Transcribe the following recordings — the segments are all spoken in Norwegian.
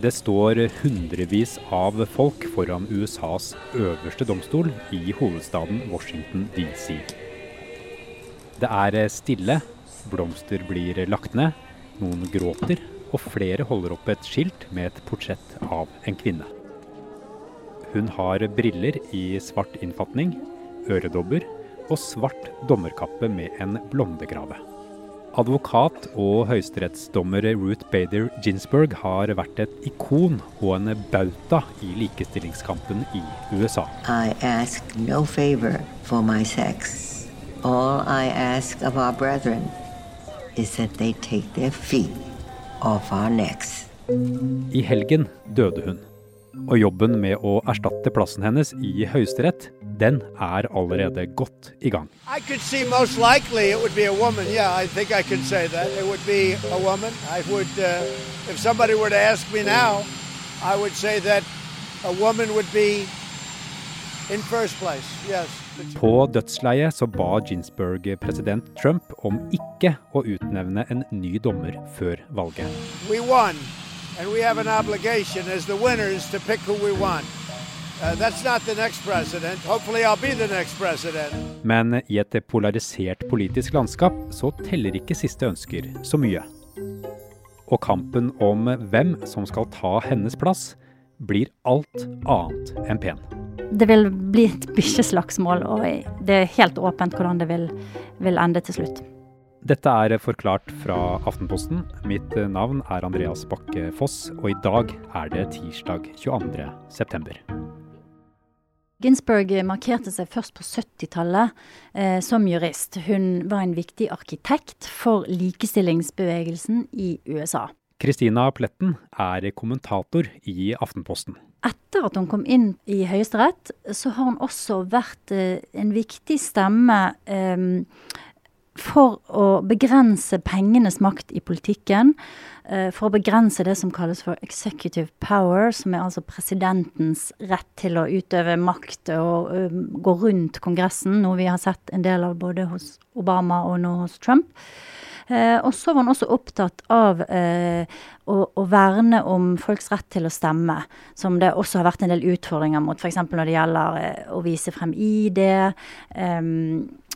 Det står hundrevis av folk foran USAs øverste domstol i hovedstaden Washington DC. Det er stille, blomster blir lagt ned, noen gråter, og flere holder opp et skilt med et portrett av en kvinne. Hun har briller i svart innfatning, øredobber og svart dommerkappe med en blondegrave. Advokat og høyesterettsdommer Ruth Bader Ginsburg har vært et ikon og en bauta i likestillingskampen i USA. I ask no favor for my sex. All I ask of our brethren is that they take their feet off our necks. I helgen døde hun. Og jobben med å erstatte plassen hennes i Høyesterett, den er allerede godt i gang. Woman. Yeah, I I would uh, now, I would say that a woman would be in first place. Yes. På dødsleiet så ba Ginsburg president Trump om ikke å utnevne en ny dommer før valget. And we have an obligation as the winners to pick who we want. Uh, that's not the next president. Hopefully I'll be the next president. Men i et polarisert politisk landskap så teller ikke siste ønsker så mye. Og kampen om hvem som skal ta hennes plass, blir alt annet enn pen. Det vil bli et bikkjeslagsmål, og det er helt åpent hvordan det vil, vil ende til slutt. Dette er forklart fra Aftenposten. Mitt navn er Andreas Bakke Foss, og i dag er det tirsdag 22. september. Ginsburg markerte seg først på 70-tallet eh, som jurist. Hun var en viktig arkitekt for likestillingsbevegelsen i USA. Kristina Pletten er kommentator i Aftenposten. Etter at hun kom inn i Høyesterett, så har hun også vært eh, en viktig stemme eh, for å begrense pengenes makt i politikken. Eh, for å begrense det som kalles for executive power, som er altså presidentens rett til å utøve makt og uh, gå rundt Kongressen, noe vi har sett en del av både hos Obama og nå hos Trump. Eh, og så var han også opptatt av eh, å, å, verne om folks rett til å stemme, som det også har vært en del utfordringer mot, f.eks. når det gjelder eh, å vise frem ID.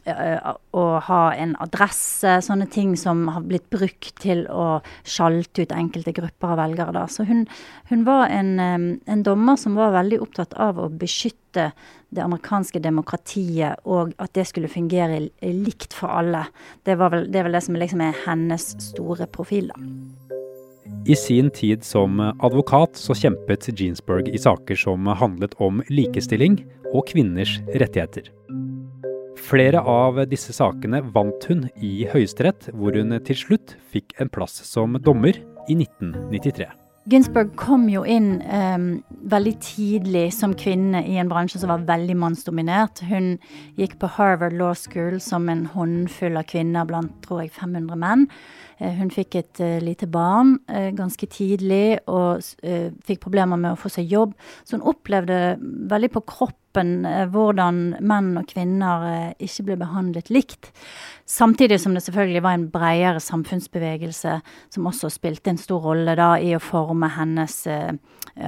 Å ha en adresse, sånne ting som har blitt brukt til å sjalte ut enkelte grupper av velgere. Da. Så hun, hun var en, en dommer som var veldig opptatt av å beskytte det amerikanske demokratiet, og at det skulle fungere likt for alle. Det, vel, det er vel det som liksom er hennes store profil, da. I sin tid som advokat så kjempet Jeansburg i saker som handlet om likestilling og kvinners rettigheter. Flere av disse sakene vant hun i Høyesterett, hvor hun til slutt fikk en plass som dommer i 1993. Ginsburg kom jo inn um, veldig tidlig som kvinne i en bransje som var veldig mannsdominert. Hun gikk på Harvard Law School som en håndfull av kvinner blant tror jeg 500 menn. Uh, hun fikk et uh, lite barn uh, ganske tidlig og fikk problemer med å få seg jobb. Så hun opplevde veldig på kroppen hvordan menn og kvinner ikke ble behandlet likt. Samtidig som det selvfølgelig var en bredere samfunnsbevegelse som også spilte en stor rolle da i å forme hennes eh,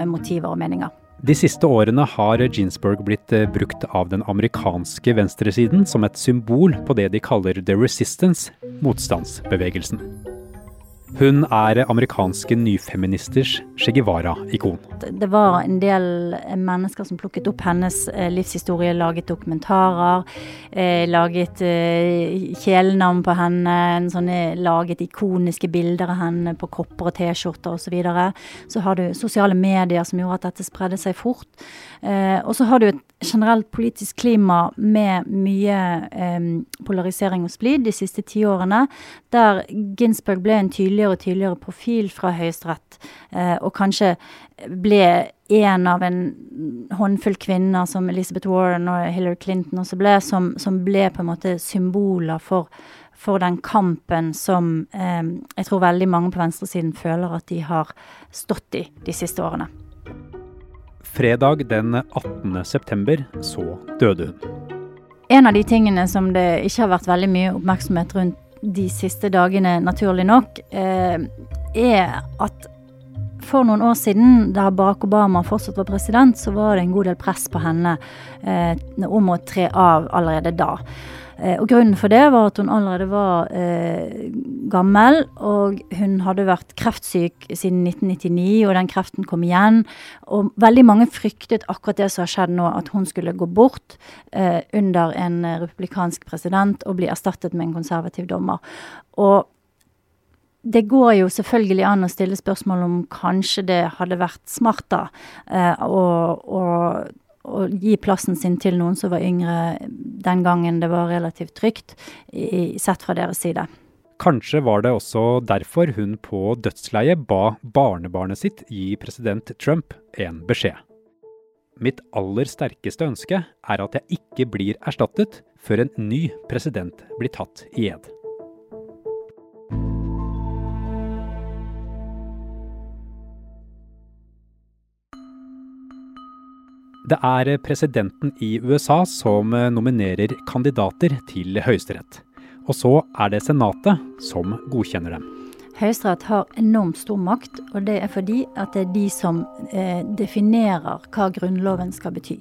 motiver og meninger. De siste årene har Ginsburg blitt eh, brukt av den amerikanske venstresiden som et symbol på det de kaller the resistance, motstandsbevegelsen. Hun er amerikanske nyfeministers Che Guevara-ikon. Det var en del mennesker som plukket opp hennes eh, livshistorie, laget dokumentarer, eh, laget eh, kjælenavn på henne, sånne, laget ikoniske bilder av henne på kopper og T-skjorter osv. Så, videre. så har du sosiale medier som gjorde at dette spredde seg fort. og så har du et generelt politisk klima med mye polarisering og splid de siste ti årene, der Ginsburg ble en tydeligere og tydeligere profil fra Høyesterett, eh, og kanskje ble en av en håndfull kvinner som Elizabeth Warren og Hillary Clinton også ble, som, som ble på en måte symboler for, for den kampen som eh, jeg tror veldig mange på venstresiden føler at de har stått i de siste årene. Fredag den 18. september så døde hun. En av de tingene som det ikke har vært veldig mye oppmerksomhet rundt de siste dagene, naturlig nok, eh, er at for noen år siden, da Barack Obama fortsatt var president, så var det en god del press på henne eh, om å tre av allerede da. Eh, og Grunnen for det var at hun allerede var eh, gammel, og hun hadde vært kreftsyk siden 1999, og den kreften kom igjen. Og veldig mange fryktet akkurat det som har skjedd nå, at hun skulle gå bort eh, under en republikansk president og bli erstattet med en konservativ dommer. Og det går jo selvfølgelig an å stille spørsmål om kanskje det hadde vært smart da, eh, å, gi plassen sin til noen som var yngre den gangen det var relativt trygt, i, sett fra deres side. Kanskje var det også derfor hun på dødsleiet ba barnebarnet sitt gi president Trump en beskjed. Mitt aller sterkeste ønske er at jeg ikke blir erstattet før en ny president blir tatt i ed. Det er presidenten i USA som nominerer kandidater til Høyesterett. Og så er det Senatet som godkjenner dem. Høyesterett har enormt stor makt, og det er fordi at det er de som eh, definerer hva Grunnloven skal bety.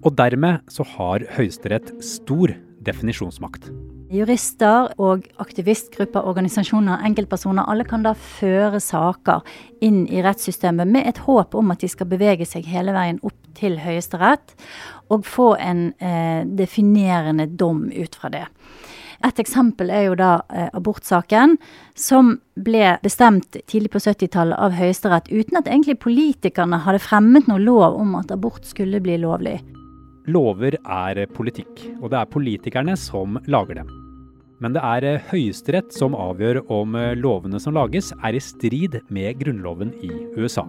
Og dermed så har Høyesterett stor definisjonsmakt. Jurister og aktivistgrupper, organisasjoner, enkeltpersoner, alle kan da føre saker inn i rettssystemet med et håp om at de skal bevege seg hele veien opp til Høyesterett og få en eh, definerende dom ut fra det. Et eksempel er jo da eh, abortsaken, som ble bestemt tidlig på 70-tallet av Høyesterett uten at egentlig politikerne hadde fremmet noe lov om at abort skulle bli lovlig. Lover er politikk, og det er politikerne som lager dem. Men det er eh, Høyesterett som avgjør om eh, lovene som lages er i strid med grunnloven i USA.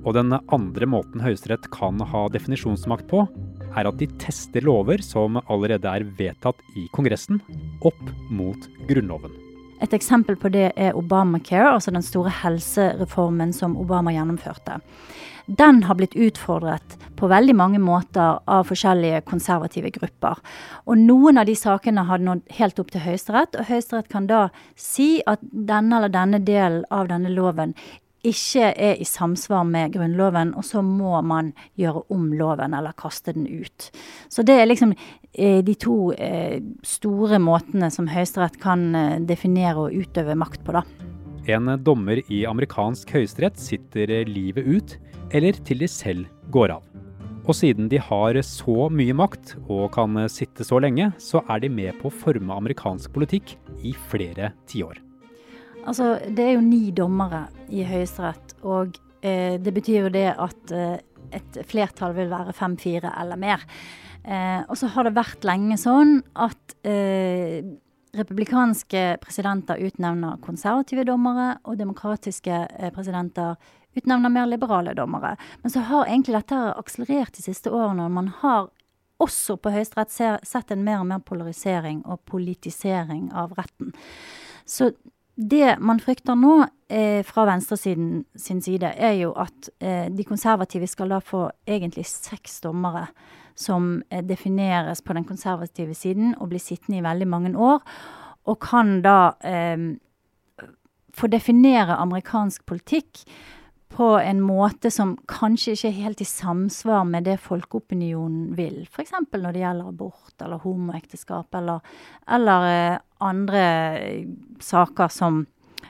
Og den andre måten Høyesterett kan ha definisjonsmakt på, er at de tester lover som allerede er vedtatt i Kongressen, opp mot Grunnloven. Et eksempel på det er Obamacare, altså den store helsereformen som Obama gjennomførte den har blitt utfordret på veldig mange måter av forskjellige konservative grupper. Og noen av de sakene har nådd helt opp til Høyesterett, og Høyesterett kan da si at denne eller denne delen av denne loven ikke er i samsvar med Grunnloven, og så må man gjøre om loven eller kaste den ut. Så det er liksom eh, de to eh, store måtene som Høyesterett kan eh, definere og utøve makt på, da. En dommer i amerikansk høyesterett sitter livet ut eller til de selv går av. Og siden de har så mye makt og kan sitte så lenge, så er de med på å forme amerikansk politikk i flere tiår. Altså, det er jo ni dommere i Høyesterett, og eh, det betyr jo det at eh, et flertall vil være fem-fire eller mer. Eh, og så har det vært lenge sånn at eh, republikanske presidenter utnevner konservative dommere, og demokratiske eh, presidenter utnevner mer liberale dommere. Men så har egentlig dette akselerert de siste årene. og Man har også på Høyesterett sett en mer og mer polarisering og politisering av retten. Så det man frykter nå eh, fra venstresiden sin side, er jo at eh, de konservative skal da få egentlig seks dommere som eh, defineres på den konservative siden og blir sittende i veldig mange år, og kan da eh, få definere amerikansk politikk på en måte som kanskje ikke er helt i samsvar med det folkeopinionen vil. F.eks. når det gjelder abort eller homoekteskap eller, eller eh, andre saker som,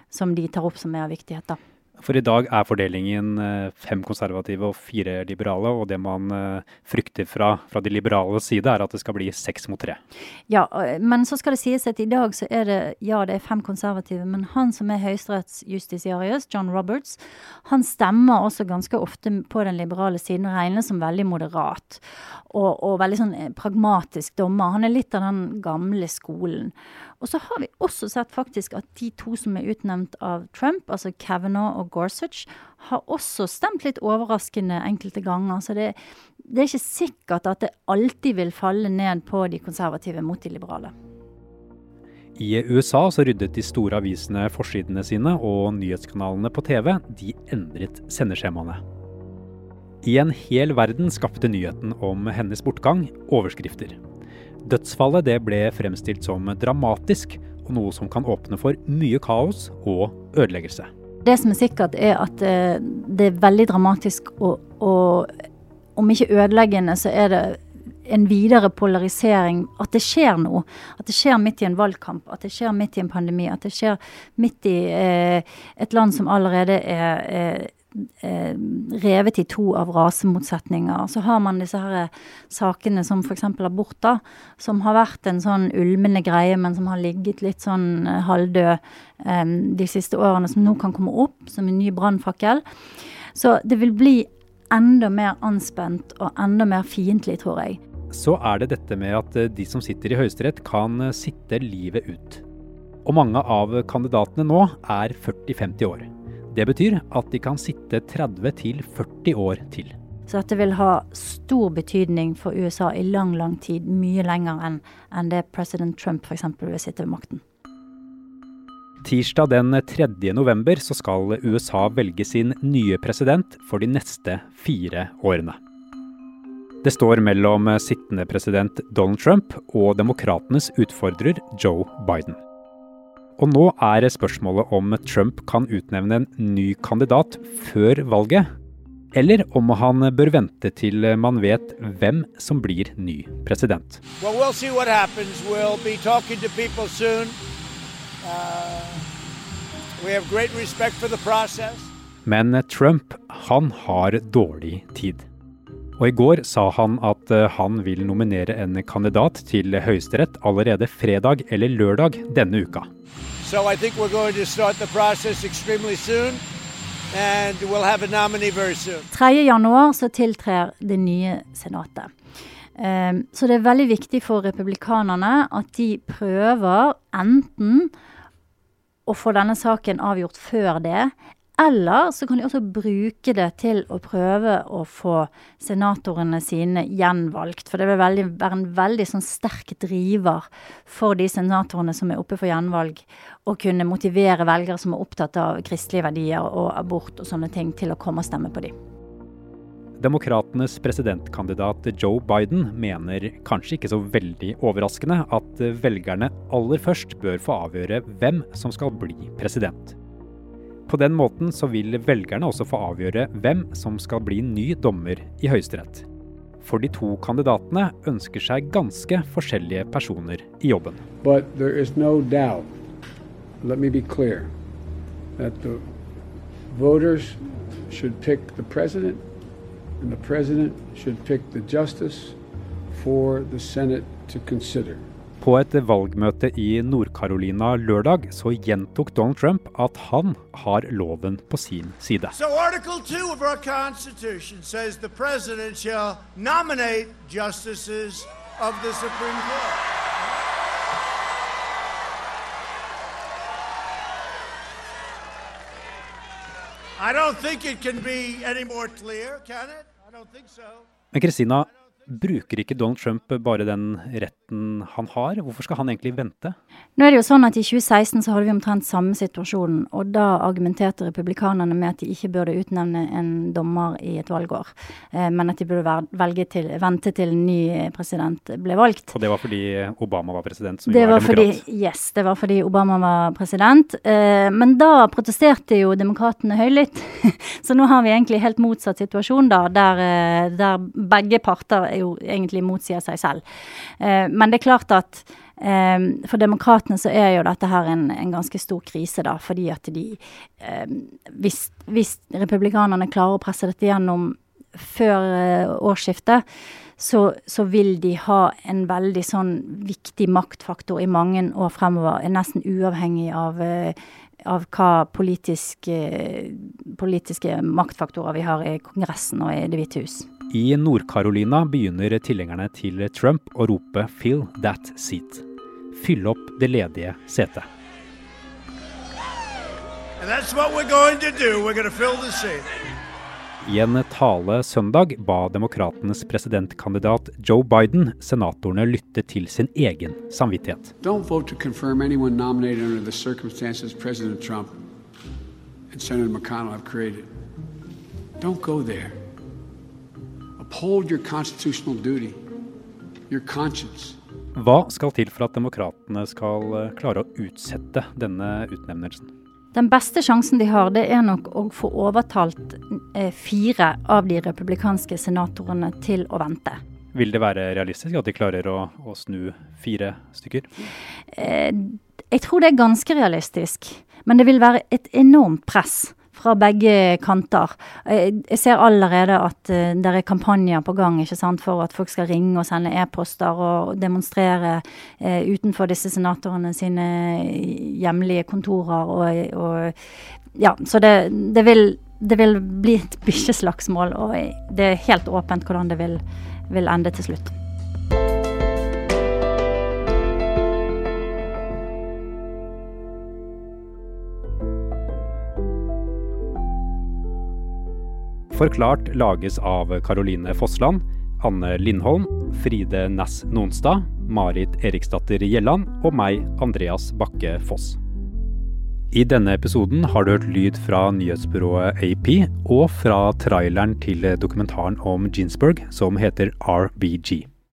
som, de tar opp som er av viktighet. da. For i dag er fordelingen eh, fem konservative og fire liberale, og det man eh, frykter fra, fra de liberale side, er at det skal bli seks mot tre. Ja, men så skal det sies at i dag så er det ja, det er fem konservative, men han som er høyesterettsjustitiarius, John Roberts, han stemmer også ganske ofte på den liberale siden og regnes som veldig moderat. Og, og veldig sånn eh, pragmatisk dommer. Han er litt av den gamle skolen. Og så har vi også sett faktisk at de to som er utnevnt av Trump, altså Kavanaugh og Gorsuch, har også stemt litt overraskende enkelte ganger. Så det, det er ikke sikkert at det alltid vil falle ned på de konservative mot de liberale. I USA så ryddet de store avisene forsidene sine, og nyhetskanalene på TV de endret sendeskjemaene. I en hel verden skapte nyheten om hennes bortgang overskrifter. Dødsfallet det ble fremstilt som dramatisk, og noe som kan åpne for mye kaos og ødeleggelse. Det som er sikkert, er at eh, det er veldig dramatisk og, og om ikke ødeleggende, så er det en videre polarisering. At det skjer noe. At det skjer midt i en valgkamp. At det skjer midt i en pandemi. At det skjer midt i eh, et land som allerede er eh, eh, revet i to av rasemotsetninger. Så har man disse her sakene som f.eks. abort, da, som har vært en sånn ulmende greie, men som har ligget litt sånn eh, halvdød eh, de siste årene, som nå kan komme opp som en ny brannfakkel. Så det vil bli enda mer anspent og enda mer fiendtlig, tror jeg. Så er det dette med at de som sitter i Høyesterett kan sitte livet ut. Og mange av kandidatene nå er 40-50 år. Det betyr at de kan sitte 30-40 år til. Så dette vil ha stor betydning for USA i lang, lang tid. Mye lenger enn en det president Trump f.eks. vil sitte ved makten. Tirsdag den 3. november så skal USA velge sin nye president for de neste fire årene. Det står mellom sittende president Donald Trump og demokratenes utfordrer Joe Biden. Og nå er spørsmålet om Trump kan utnevne en ny kandidat før valget, eller om han bør vente til man vet hvem som blir ny president. Well, we'll see what happens. We'll be talking to people soon. Uh, we have great respect for the process. Men Trump, han har dårlig tid. Og i går sa han at han vil nominere en kandidat til Høyesterett allerede fredag eller lørdag denne uka. So I think we're going to start the process extremely soon. And we'll have a nominee very soon. 3. januar så tiltrer det nye senatet. Um, så det er veldig viktig for republikanerne at de prøver enten å få denne saken avgjort før det, eller så kan de også bruke det til å prøve å få senatorene sine gjenvalgt. For det vil veldig, være en veldig sånn sterk driver for de senatorene som er oppe for gjenvalg, å kunne motivere velgere som er opptatt av kristelige verdier og abort og sånne ting, til å komme og stemme på dem. Demokratenes presidentkandidat Joe Biden mener, kanskje ikke så veldig overraskende, at velgerne aller først bør få avgjøre hvem som skal bli president. På den måten så vil velgerne også få avgjøre hvem som skal bli ny dommer i Høyesterett. For de to kandidatene ønsker seg ganske forskjellige personer i jobben. But there is no doubt, let me be clear, that the voters should pick the president, and the president should pick for the Senate to consider. På et valgmøte i Nord-Carolina lørdag så gjentok Donald Trump at han har loven på sin side. So Article 2 of our Constitution says the president shall nominate justices of the Supreme Court. I don't think it can be any more clear, can it? I don't think so. Men Kristina, Bruker ikke Donald Trump bare den retten han har? Hvorfor skal han egentlig vente? Nå er det jo sånn at I 2016 så hadde vi omtrent samme situasjonen. og da argumenterte republikanerne med at de ikke burde utnevne en dommer i et valgår, eh, men at de burde velge til, vente til en ny president ble valgt. Og det var fordi Obama var president, som det jo er demokrat? Fordi, yes, det var fordi Obama var president. Eh, men da protesterte jo demokratene høylytt. så nå har vi egentlig helt motsatt situasjon, da, der, eh, der begge parter er jo egentlig motsier seg selv. Eh, men det er klart at eh, for demokratene så er jo dette her en, en, ganske stor krise, da, fordi at de eh, hvis, hvis, republikanerne klarer å presse dette gjennom før eh, årsskiftet, så, så, vil de ha en veldig sånn viktig maktfaktor i mange år fremover, nesten uavhengig av av hva politiske, politiske maktfaktorer vi har i Kongressen og i Det hvite hus. I Nord-Carolina begynner tilhengerne til Trump å rope 'fill that seat'. Fyll opp det ledige setet. I en tale søndag ba demokratenes presidentkandidat Joe Biden senatorene lytte til sin egen samvittighet. Don't vote to confirm anyone nominated under the circumstances President Trump and Senator McConnell have created. Don't go there. Uphold your constitutional duty, your conscience. Hva skal til for at demokratene skal eh, klare å utsette denne utnevnelsen? Den beste sjansen de har, det er nok å få overtalt eh, fire av de republikanske senatorene til å vente. Vil det være realistisk at de klarer å, å snu fire stykker? Eh, jeg tror det er ganske realistisk, men det vil være et enormt press fra begge kanter. Jeg ser allerede at uh, det er kampanjer på gang ikke sant, for at folk skal ringe og sende e-poster og demonstrere eh, utenfor disse senatorene sine hjemlige kontorer. Og, og ja, så det, det, vil, det, vil, bli et bikkjeslagsmål, og det er helt åpent hvordan det vil, vil ende til slutt. Forklart lages av Caroline Fossland, Anne Lindholm, Fride Næss Nonstad, Marit Eriksdatter Gjelland og meg, Andreas Bakke Foss. I denne episoden har du hørt lyd fra nyhetsbyrået AP og fra traileren til dokumentaren om Ginsburg som heter RBG.